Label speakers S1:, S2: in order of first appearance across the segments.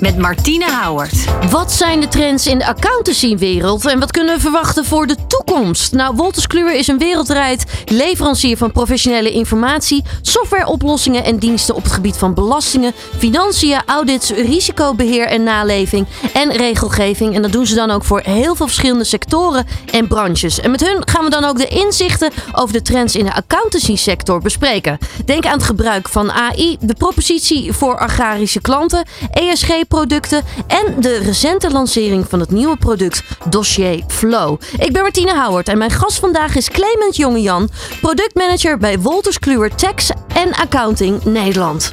S1: met Martine Houwert.
S2: Wat zijn de trends in de accountancywereld en wat kunnen we verwachten voor de toekomst? Nou, Wolters Kluwer is een wereldwijd leverancier van professionele informatie, softwareoplossingen en diensten op het gebied van belastingen, financiën, audits, risicobeheer en naleving en regelgeving. En dat doen ze dan ook voor heel veel verschillende sectoren en branches. En met hun gaan we dan ook de inzichten over de trends in de accountancy sector bespreken. Denk aan het gebruik van AI, de propositie voor agrarische klanten, ESG producten en de recente lancering van het nieuwe product Dossier Flow. Ik ben Martine Howard en mijn gast vandaag is Clement Jongejan, productmanager bij Wolters Kluwer Tax en Accounting Nederland.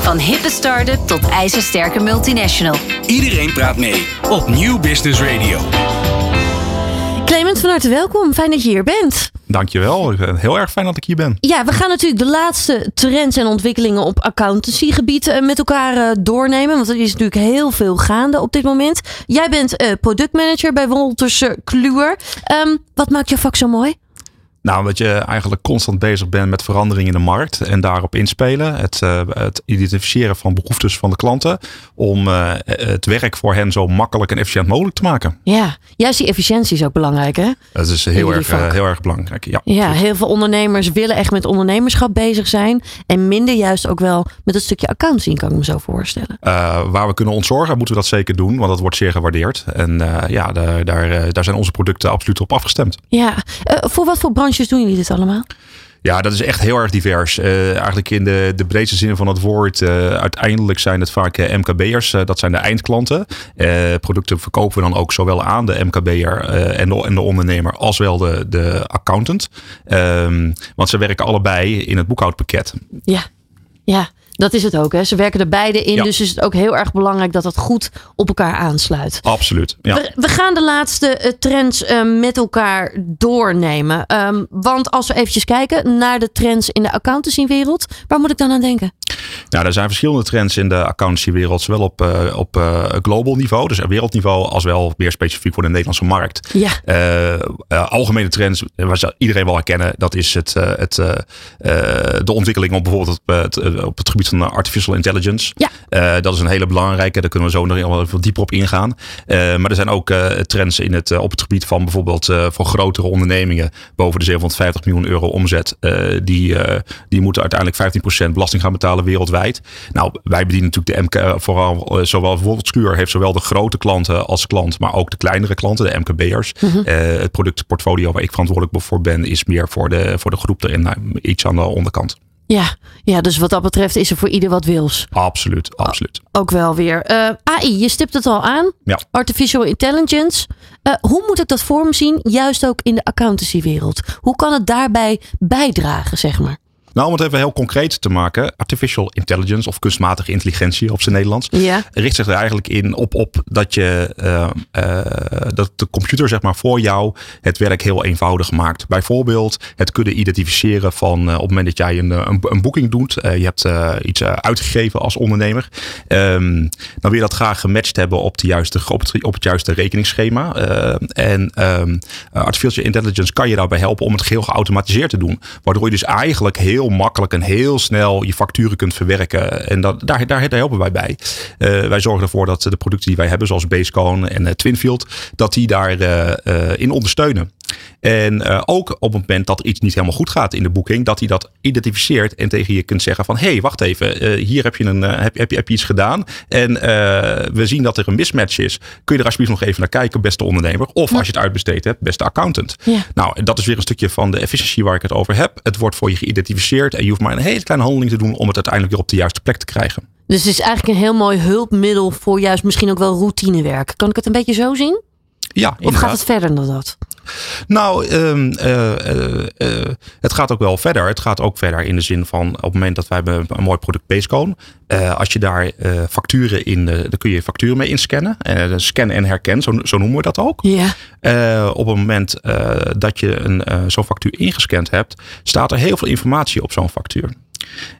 S1: Van hippe start-up tot ijzersterke multinational.
S3: Iedereen praat mee op Nieuw Business Radio.
S2: Clement, van harte welkom. Fijn dat je hier bent.
S4: Dankjewel. Heel erg fijn dat ik hier ben.
S2: Ja, we gaan natuurlijk de laatste trends en ontwikkelingen op accountancygebied eh, met elkaar eh, doornemen. Want er is natuurlijk heel veel gaande op dit moment. Jij bent uh, productmanager bij Wolters Kluwer. Um, wat maakt je vak zo mooi?
S4: Nou, dat je eigenlijk constant bezig bent met veranderingen in de markt en daarop inspelen. Het, uh, het identificeren van behoeftes van de klanten. Om uh, het werk voor hen zo makkelijk en efficiënt mogelijk te maken.
S2: Ja, juist die efficiëntie is ook belangrijk hè?
S4: Dat is heel, erg, uh, heel erg belangrijk, ja.
S2: Ja, heel veel ondernemers willen echt met ondernemerschap bezig zijn. En minder juist ook wel met het stukje accounting, kan ik me zo voorstellen.
S4: waar we kunnen ontzorgen, moeten we dat zeker doen. Want dat wordt zeer gewaardeerd. En ja, daar, daar, daar zijn onze producten absoluut op afgestemd.
S2: Ja, voor wat voor branche doen jullie dit allemaal?
S4: Ja, dat is echt heel erg divers. Uh, eigenlijk in de, de breedste zin van het woord. Uh, uiteindelijk zijn het vaak uh, MKB'ers. dat zijn de eindklanten. producten verkopen we dan ook zowel aan de MKB'er en, de, en de ondernemer als wel de, de accountant. Um, want ze werken allebei in het boekhoudpakket.
S2: Ja, ja. Dat is het ook. Hè? Ze werken er beide in. Ja. Dus is het ook heel erg belangrijk dat dat goed op elkaar aansluit.
S4: Absoluut. Ja.
S2: We, we, gaan de laatste uh, trends uh, met elkaar doornemen. Um, want als we eventjes kijken naar de trends in de accountancywereld. Waar moet ik dan aan denken?
S4: Nou, er zijn verschillende trends in de accountancywereld. Zowel op, uh, op global niveau, dus wereldniveau. Als wel meer specifiek voor de Nederlandse markt.
S2: Ja.
S4: algemene trends, waar iedereen wel herkennen. Dat is het, het, de ontwikkeling op bijvoorbeeld het, op het gebied van artificial intelligence.
S2: Ja.
S4: Dat is een hele belangrijke. Daar kunnen we zo nog even dieper op ingaan. Maar er zijn ook trends in het, op het gebied van bijvoorbeeld voor grotere ondernemingen boven de 750 miljoen euro omzet. die, die moeten uiteindelijk 15% belasting gaan betalen wereldwijd. Nou, wij bedienen natuurlijk de MK, vooral zowel bijvoorbeeld Schuur heeft zowel de grote klanten als klant, maar ook de kleinere klanten, de MKB'ers. Mm -hmm. het productportfolio waar ik verantwoordelijk voor ben, is meer voor de, voor de groep erin, nou, iets aan de onderkant.
S2: Ja, ja, dus wat dat betreft is er voor ieder wat wils.
S4: Absoluut, absoluut.
S2: Ook wel weer. Uh, AI, je stipt het al aan.
S4: Ja.
S2: Artificial intelligence. Uh, hoe moet ik dat vorm zien, juist ook in de accountancywereld? Hoe kan het daarbij bijdragen, zeg maar?
S4: Nou, om het even heel concreet te maken. Artificial intelligence of kunstmatige intelligentie op zijn Nederlands.
S2: Ja.
S4: Richt zich er eigenlijk in op, op dat, je, uh, uh, dat de computer zeg maar, voor jou het werk heel eenvoudig maakt. Bijvoorbeeld het kunnen identificeren van uh, op het moment dat jij een, een, een boeking doet. je hebt iets uitgegeven als ondernemer. Um, dan wil je dat graag gematcht hebben op, de juiste, op, het, op het juiste rekeningsschema. en um, artificial intelligence kan je daarbij helpen om het geheel geautomatiseerd te doen. Waardoor je dus eigenlijk heel heel makkelijk en heel snel je facturen kunt verwerken. En dat, daar, daar, helpen wij bij. Uh, wij zorgen ervoor dat de producten die wij hebben, zoals Basecone en uh, Twinfield, dat die daarin uh, in ondersteunen. En uh, ook op het moment dat iets niet helemaal goed gaat in de boeking, dat hij dat identificeert en tegen je kunt zeggen van hé, hey, wacht even, uh, hier heb je, een, uh, heb, heb, je, heb je iets gedaan en we zien dat er een mismatch is. Kun je er alsjeblieft nog even naar kijken, beste ondernemer? Of ja. als je het uitbesteed hebt, beste accountant.
S2: Ja.
S4: Nou, dat is weer een stukje van de efficiëntie waar ik het over heb. Het wordt voor je geïdentificeerd en je hoeft maar een hele kleine handeling te doen om het uiteindelijk weer op de juiste plek te krijgen.
S2: Dus het is eigenlijk een heel mooi hulpmiddel voor juist misschien ook wel routinewerk. Kan ik het een beetje zo zien?
S4: Ja,
S2: of inderdaad. gaat het verder dan dat?
S4: Nou, um, uh, uh, uh, het gaat ook wel verder. Het gaat ook verder in de zin van op het moment dat wij hebben een mooi product Basecone. als je daar facturen in, dan kun je facturen mee inscannen. scan en herken, zo, zo, noemen we dat ook. Op het moment dat je een zo'n factuur ingescand hebt, staat er heel veel informatie op zo'n factuur.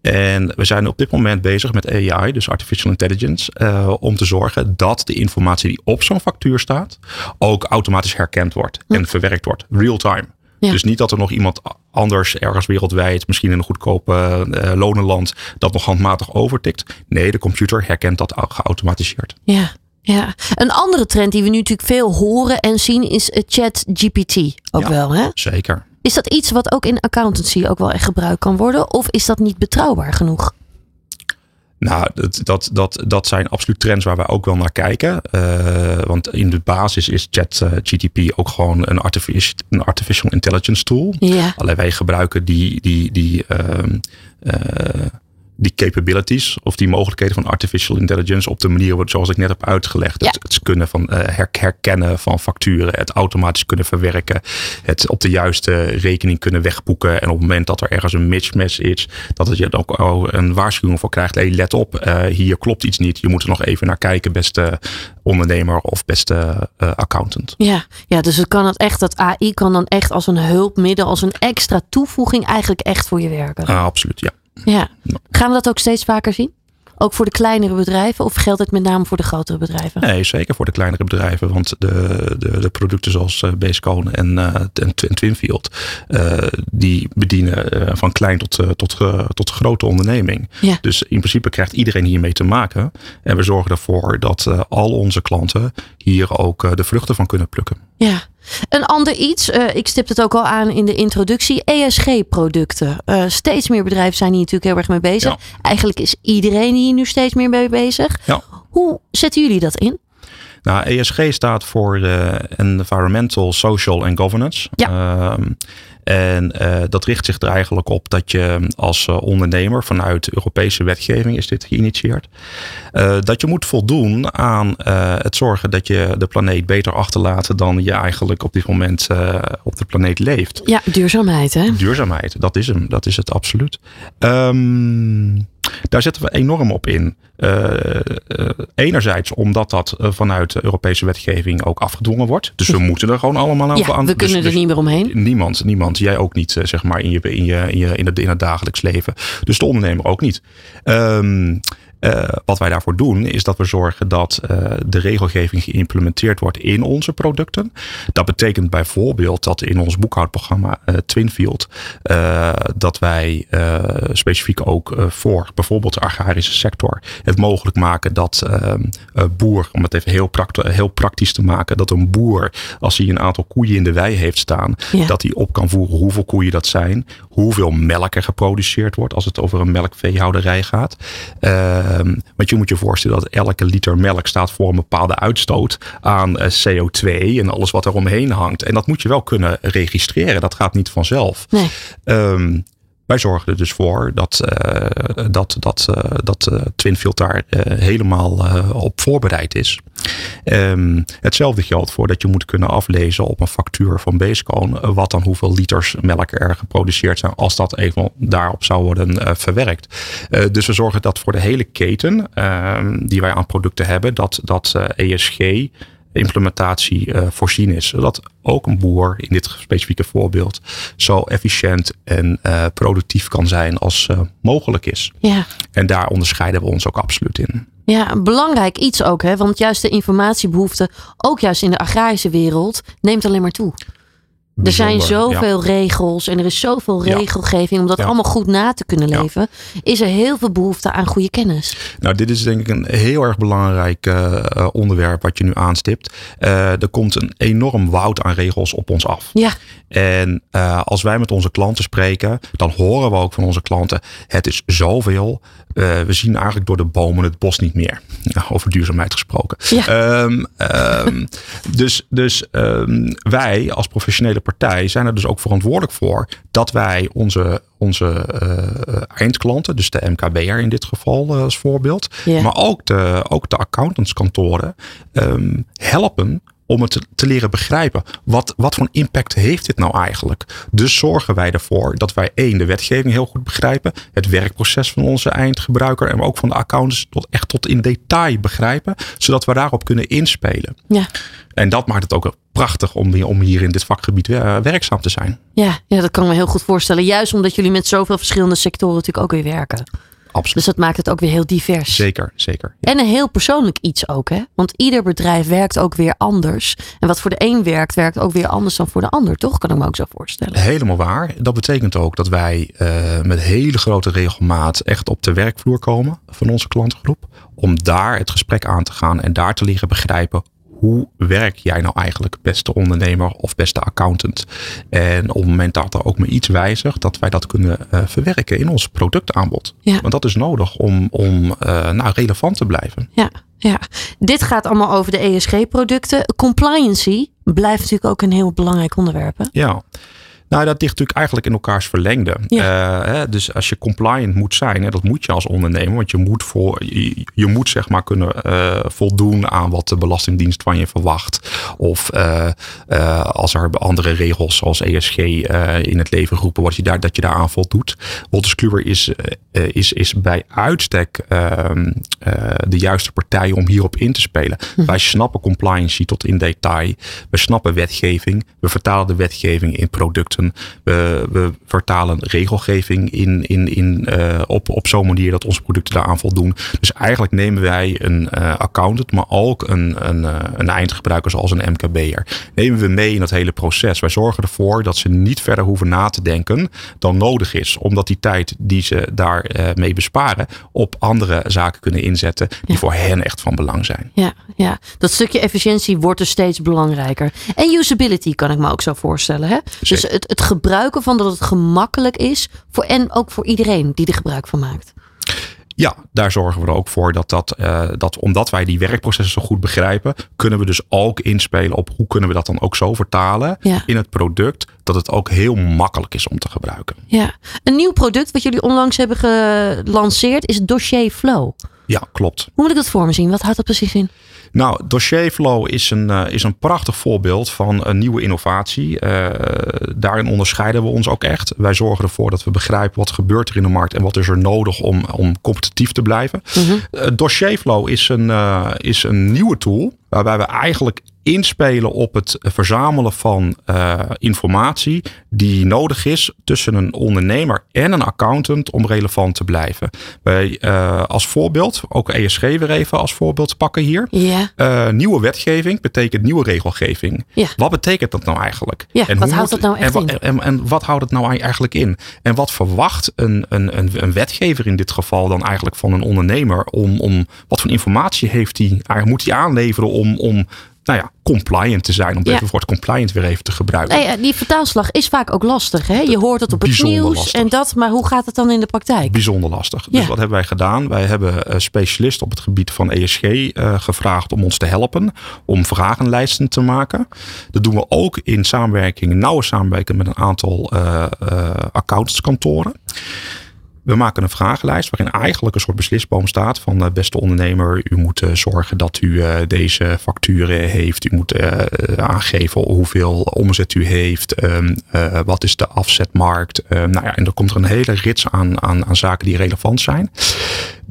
S4: En we zijn op dit moment bezig met AI, dus artificial intelligence, uh, om te zorgen dat de informatie die op zo'n factuur staat ook automatisch herkend wordt en verwerkt wordt, real time. Ja. Dus niet dat er nog iemand anders ergens wereldwijd, misschien in een goedkope uh, lonenland, dat nog handmatig overtikt. Nee, de computer herkent dat geautomatiseerd.
S2: Ja. Ja, een andere trend die we nu natuurlijk veel horen en zien is chat GPT. Ook wel, hè?
S4: Zeker.
S2: Is dat iets wat ook in accountancy ook wel echt gebruikt kan worden? Of is dat niet betrouwbaar genoeg?
S4: Nou, dat, dat, dat, dat zijn absoluut trends waar wij ook wel naar kijken. Uh, want in de basis is ChatGTP uh, ook gewoon een artificial, een artificial intelligence tool.
S2: Ja.
S4: Alleen wij gebruiken die, die, die uh, die capabilities of die mogelijkheden van artificial intelligence op de manier zoals ik net heb uitgelegd. Het, het, kunnen van uh, herkennen van facturen, het automatisch kunnen verwerken, het op de juiste rekening kunnen wegboeken. En op het moment dat er ergens een mismatch is, dat het je ook een waarschuwing voor krijgt. Hey, let op, uh, hier klopt iets niet. Je moet er nog even naar kijken, beste ondernemer of beste uh, accountant.
S2: Ja, ja, dus het kan het echt, dat AI kan dan echt als een hulpmiddel, als een extra toevoeging eigenlijk echt voor je werken.
S4: absoluut, ja.
S2: Ja. Gaan we dat ook steeds vaker zien? Ook voor de kleinere bedrijven of geldt het met name voor de grotere bedrijven?
S4: Nee, zeker voor de kleinere bedrijven. Want de, de, de producten zoals uh, Basecone en, uh, en, Twinfield, uh, die bedienen van klein tot, tot, tot grote onderneming.
S2: Ja.
S4: Dus in principe krijgt iedereen hiermee te maken. En we zorgen ervoor dat al onze klanten hier ook de vruchten van kunnen plukken.
S2: Ja, een ander iets, uh, ik stip het ook al aan in de introductie, ESG-producten. Uh, steeds meer bedrijven zijn hier natuurlijk heel erg mee bezig.
S4: Ja.
S2: Eigenlijk is iedereen hier nu steeds meer mee bezig.
S4: Ja.
S2: Hoe zetten jullie dat in?
S4: Nou, ESG staat voor uh, Environmental, Social and Governance.
S2: Ja.
S4: En uh, dat richt zich er eigenlijk op dat je als uh, ondernemer vanuit Europese wetgeving is dit geïnitieerd. Uh, dat je moet voldoen aan het zorgen dat je de planeet beter achterlaat dan je eigenlijk op dit moment op de planeet leeft.
S2: Ja, duurzaamheid hè?
S4: Duurzaamheid, dat is hem. Dat is het absoluut. Um, daar zetten we enorm op in. Uh, uh, enerzijds omdat dat uh, vanuit de Europese wetgeving ook afgedwongen wordt. Dus we moeten er gewoon allemaal aan.
S2: Ja,
S4: aan
S2: we kunnen
S4: dus,
S2: er niet meer omheen.
S4: Niemand, niemand. Jij ook niet, zeg maar, in, je, in, je, in, je, in, het, in het dagelijks leven. Dus de ondernemer ook niet. Um, uh, wat wij daarvoor doen, is dat we zorgen dat uh, de regelgeving geïmplementeerd wordt in onze producten. Dat betekent bijvoorbeeld dat in ons boekhoudprogramma uh, Twinfield, dat wij specifiek ook voor bijvoorbeeld de agrarische sector het mogelijk maken dat boer, om het even heel, praktisch te maken, dat een boer, als hij een aantal koeien in de wei heeft staan,
S2: ja.
S4: dat hij op kan voeren hoeveel koeien dat zijn, hoeveel melk er geproduceerd wordt als het over een melkveehouderij gaat. Um, want je moet je voorstellen dat elke liter melk staat voor een bepaalde uitstoot aan uh, CO2 en alles wat er omheen hangt. En dat moet je wel kunnen registreren. Dat gaat niet vanzelf.
S2: Nee.
S4: Um, wij zorgen er dus voor dat, uh, dat, dat, uh, dat Twinfield daar helemaal op voorbereid is. Um, hetzelfde geldt voor dat je moet kunnen aflezen op een factuur van Basecone wat dan hoeveel liters melk er geproduceerd zijn als dat even daarop zou worden verwerkt. dus we zorgen dat voor de hele keten die wij aan producten hebben, dat, dat ESG implementatie uh, voorzien is. Zodat ook een boer in dit specifieke voorbeeld zo efficiënt en uh, productief kan zijn als uh, mogelijk is.
S2: Ja.
S4: En daar onderscheiden we ons ook absoluut in.
S2: Ja, belangrijk iets ook, hè? want juist de informatiebehoefte, ook juist in de agrarische wereld, neemt alleen maar toe. Er zijn zoveel
S4: ja.
S2: regels en er is zoveel regelgeving om dat
S4: Ja.
S2: allemaal goed na te kunnen leven. Is er heel veel behoefte aan goede kennis.
S4: Nou, dit is denk ik een heel erg belangrijk uh, onderwerp wat je nu aanstipt. Uh, er komt een enorm woud aan regels op ons af.
S2: Ja,
S4: En uh, als wij met onze klanten spreken, dan horen we ook van onze klanten: het is zoveel. Uh, we zien eigenlijk door de bomen het bos niet meer. Ja, over duurzaamheid gesproken.
S2: Ja.
S4: Um, um, dus dus um, wij als professionele partij zijn er dus ook verantwoordelijk voor dat wij onze, onze uh, eindklanten, dus de MKB'er in dit geval uh, als voorbeeld,
S2: Ja.
S4: maar ook de, ook de accountantskantoren helpen om het te, leren begrijpen. Wat, wat voor een impact heeft dit nou eigenlijk? Dus zorgen wij ervoor dat wij één, de wetgeving heel goed begrijpen. Het werkproces van onze eindgebruiker en ook van de accountants tot, echt tot in detail begrijpen. Zodat we daarop kunnen inspelen.
S2: ja.
S4: En dat maakt het ook prachtig om, hier- om hier in dit vakgebied eh, werkzaam te zijn.
S2: Ja, ja, dat kan ik me heel goed voorstellen. Juist omdat jullie met zoveel verschillende sectoren natuurlijk ook weer werken.
S4: Absoluut.
S2: Dus dat maakt het ook weer heel divers.
S4: Zeker, zeker. Ja.
S2: En een heel persoonlijk iets ook, hè? Want ieder bedrijf werkt ook weer anders. En wat voor de een werkt, werkt ook weer anders dan voor de ander, toch? Kan ik me ook zo voorstellen.
S4: Helemaal waar. Dat betekent ook dat wij eh, met hele grote regelmaat echt op de werkvloer komen van onze klantengroep. Om daar het gesprek aan te gaan en daar te leren begrijpen. Hoe werk jij nou eigenlijk, beste ondernemer of beste accountant? En op het moment dat er ook maar iets wijzigt, dat wij dat kunnen eh, verwerken in ons productaanbod.
S2: Ja.
S4: Want dat is nodig om, om eh, nou, relevant te blijven.
S2: Ja, ja. Dit gaat allemaal over de ESG-producten. Compliancy blijft natuurlijk ook een heel belangrijk onderwerp. Hè?
S4: Ja. Nou, dat ligt natuurlijk eigenlijk in elkaars verlengde.
S2: Ja.
S4: Eh, hè, dus als je compliant moet zijn, hè, dat moet je als ondernemer, want je moet, voor, je, je moet zeg maar kunnen eh, voldoen aan wat de Belastingdienst van je verwacht. Of eh, als er andere regels zoals ESG in het leven roepen, wat je daar, dat je daaraan voldoet. Wolters Kluwer is, is, is bij uitstek ehm, eh, de juiste partij om hierop in te spelen. Wij snappen compliancy tot in detail. We snappen wetgeving. We vertalen de wetgeving in producten. We, we vertalen regelgeving in, in, in, eh, op, op zo'n manier dat onze producten daaraan voldoen. Dus eigenlijk nemen wij een eh, accountant, maar ook een, een, eh, een eindgebruiker zoals een MKB'er. Nemen we mee in dat hele proces. Wij zorgen ervoor dat ze niet verder hoeven na te denken dan nodig is. Omdat die tijd die ze daarmee mee besparen op andere zaken kunnen inzetten die
S2: Ja.
S4: voor hen echt van belang zijn.
S2: Ja, ja, dat stukje efficiëntie wordt dus steeds belangrijker. En usability kan ik me ook zo voorstellen. Hè? Dus het, het gebruiken van dat het gemakkelijk is. Voor, en ook voor iedereen die er gebruik van maakt.
S4: Ja, daar zorgen we er ook voor dat dat, eh, dat omdat wij die werkprocessen zo goed begrijpen, kunnen we dus ook inspelen op hoe kunnen we dat dan ook zo vertalen
S2: Ja.
S4: in het product, dat het ook heel makkelijk is om te gebruiken.
S2: Ja. Een nieuw product wat jullie onlangs hebben gelanceerd is Dossier Flow.
S4: Ja, klopt.
S2: Hoe moet ik dat voor me zien? Wat houdt dat precies in?
S4: Nou, Dossierflow is een, eh, is een prachtig voorbeeld van een nieuwe innovatie. Eh, daarin onderscheiden we ons ook echt. Wij zorgen ervoor dat we begrijpen wat gebeurt er in de markt en wat is er nodig om, om competitief te blijven. Eh, Dossierflow is een, is een nieuwe tool waarbij we eigenlijk inspelen op het verzamelen van eh, informatie die nodig is tussen een ondernemer en een accountant om relevant te blijven. Wij eh, als voorbeeld, ook ESG weer even als voorbeeld pakken hier.
S2: Ja.
S4: Eh, nieuwe wetgeving betekent nieuwe regelgeving.
S2: Ja.
S4: Wat betekent dat nou eigenlijk?
S2: Ja, wat
S4: hoe
S2: houdt dat nou echt
S4: en,
S2: in?
S4: En, en wat houdt het nou eigenlijk in? En wat verwacht een, een, een, een wetgever in dit geval dan eigenlijk van een ondernemer? Om, om wat voor informatie heeft hij, hij moet hij aanleveren om, om nou ja, compliant te zijn? Om
S2: Ja.
S4: even het woord compliant weer even te gebruiken.
S2: Nee, die vertaalslag is vaak ook lastig. Hè? Je hoort het op het nieuws
S4: lastig.
S2: en dat. Maar hoe gaat het dan in de praktijk?
S4: Bijzonder lastig.
S2: Ja.
S4: Dus wat hebben wij gedaan? Wij hebben eh, specialisten op het gebied van ESG eh, gevraagd om ons te helpen. Om vragenlijsten te maken. Dat doen we ook in samenwerking, nauwe samenwerking met een aantal eh eh, accountantskantoren. We maken een vragenlijst waarin eigenlijk een soort beslisboom staat van eh, beste ondernemer, u moet eh, zorgen dat u eh, deze facturen heeft. U moet aangeven hoeveel omzet u heeft. ehm, eh, wat is de afzetmarkt? Ehm, nou ja, en er komt er een hele rits aan, aan zaken die relevant zijn.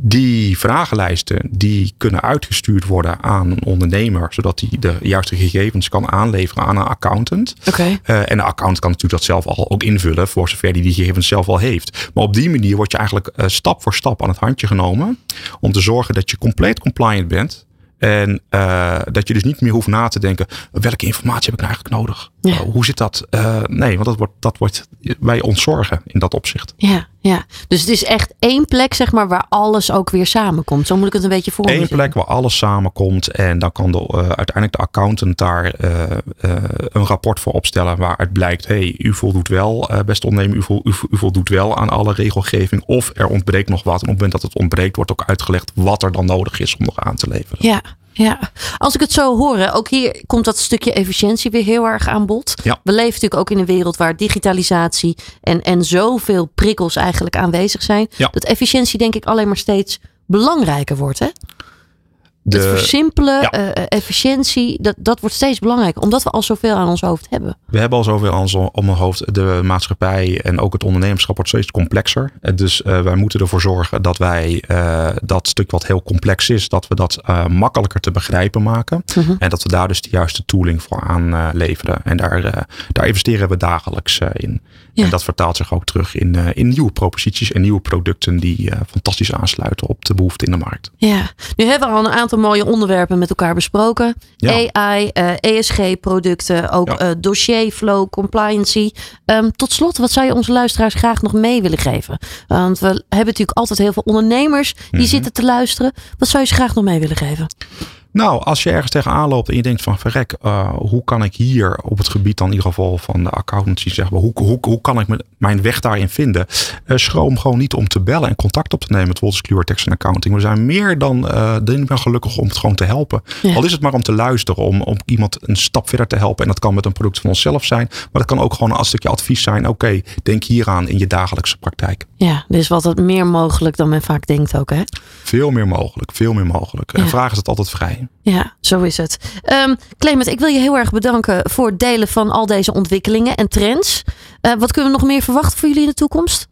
S4: Die vragenlijsten die kunnen uitgestuurd worden aan een ondernemer, zodat hij de juiste gegevens kan aanleveren aan een accountant.
S2: Oké.
S4: Eh, en de accountant kan natuurlijk dat zelf al ook invullen, voor zover die die gegevens zelf al heeft. Maar op die manier word je eigenlijk eh, stap voor stap aan het handje genomen. Om te zorgen dat je compleet compliant bent. En eh, dat je dus niet meer hoeft na te denken: welke informatie heb ik nou eigenlijk nodig?
S2: Ja.
S4: Uh, hoe zit dat? Uh, nee, want dat wordt, dat wordt wij ontzorgen in dat opzicht.
S2: Ja, ja. Dus het is echt één plek, zeg maar, waar alles ook weer samenkomt. Zo moet ik het een beetje voor me
S4: Eén plek waar alles samenkomt. En dan kan de, uh, uiteindelijk de accountant daar uh, een rapport voor opstellen. Waaruit blijkt: hey, u voldoet wel, beste ondernemer, u, vo, u, u, voldoet wel aan alle regelgeving. Of er ontbreekt nog wat. En op het moment dat het ontbreekt, wordt ook uitgelegd wat er dan nodig is om nog aan te leveren.
S2: Ja, ja, als ik het zo hoor, ook hier komt dat stukje efficiëntie weer heel erg aan bod.
S4: Ja.
S2: We leven natuurlijk ook in een wereld waar digitalisatie en, en zoveel prikkels eigenlijk aanwezig zijn.
S4: Ja.
S2: Dat efficiëntie denk ik alleen maar steeds belangrijker wordt. Hè?
S4: De,
S2: het versimpelen,
S4: Ja.
S2: eh, eh, efficiëntie, dat, dat wordt steeds belangrijker. Omdat we al zoveel aan ons hoofd hebben.
S4: we hebben al zoveel aan ons om hoofd. De maatschappij en ook het ondernemerschap wordt steeds complexer. En Dus eh, wij moeten ervoor zorgen dat wij eh, dat stuk wat heel complex is, dat we dat eh, makkelijker te begrijpen maken.
S2: Mhm.
S4: En dat we daar dus de juiste tooling voor aan eh, leveren. En daar, eh, daar investeren we dagelijks eh, in.
S2: Ja.
S4: En dat vertaalt zich ook terug in, eh, in nieuwe proposities en nieuwe producten die eh, fantastisch aansluiten op de behoefte in de markt.
S2: Ja, nu hebben we al een aantal mooie onderwerpen met elkaar besproken.
S4: Ja.
S2: AI, eh, ESG-producten, ook
S4: Ja.
S2: eh, dossierflow, compliancy. Ehm, tot slot, wat zou je onze luisteraars graag nog mee willen geven? Want we hebben natuurlijk altijd heel veel ondernemers die
S4: Mhm.
S2: zitten te luisteren. Wat zou je ze graag nog mee willen geven?
S4: Nou, als je ergens tegenaan loopt en je denkt van verrek, eh, hoe kan ik hier op het gebied dan in ieder geval van de accountancy, zeg maar, hoe, hoe, hoe kan ik me- mijn weg daarin vinden? Eh, schroom gewoon niet om te bellen en contact op te nemen met Wolters Kluwer Tax Accounting. We zijn meer dan, eh dan gelukkig om het gewoon te helpen.
S2: Ja.
S4: Al is het maar om te luisteren, om, om iemand een stap verder te helpen. En dat kan met een product van onszelf zijn, maar dat kan ook gewoon een stukje advies zijn. Oké, denk hieraan in je dagelijkse praktijk.
S2: Ja, is wat wat meer mogelijk dan men vaak denkt ook, hè?
S4: Veel meer mogelijk, veel meer mogelijk. En vragen is het altijd vrij.
S2: Ja, zo is het. Ehm Clement, ik wil je heel erg bedanken voor het delen van al deze ontwikkelingen en trends. Eh, wat kunnen we nog meer verwachten voor jullie in de toekomst?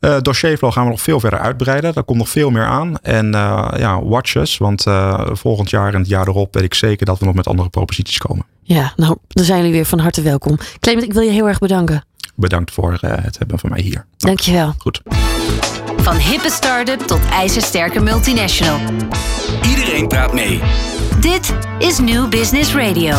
S4: Eh dossierflow gaan we nog veel verder uitbreiden. Daar komt nog veel meer aan. En eh, ja, watch us. Want volgend jaar en het jaar erop weet ik zeker dat we nog met andere proposities komen.
S2: Ja, nou, dan zijn jullie weer van harte welkom. Clement, ik wil je heel erg bedanken.
S4: Bedankt voor eh, het hebben van mij hier.
S2: Dankjewel.
S4: Goed.
S1: Van hippe start-up tot ijzersterke multinational.
S3: Iedereen praat mee.
S1: Dit is New Business Radio.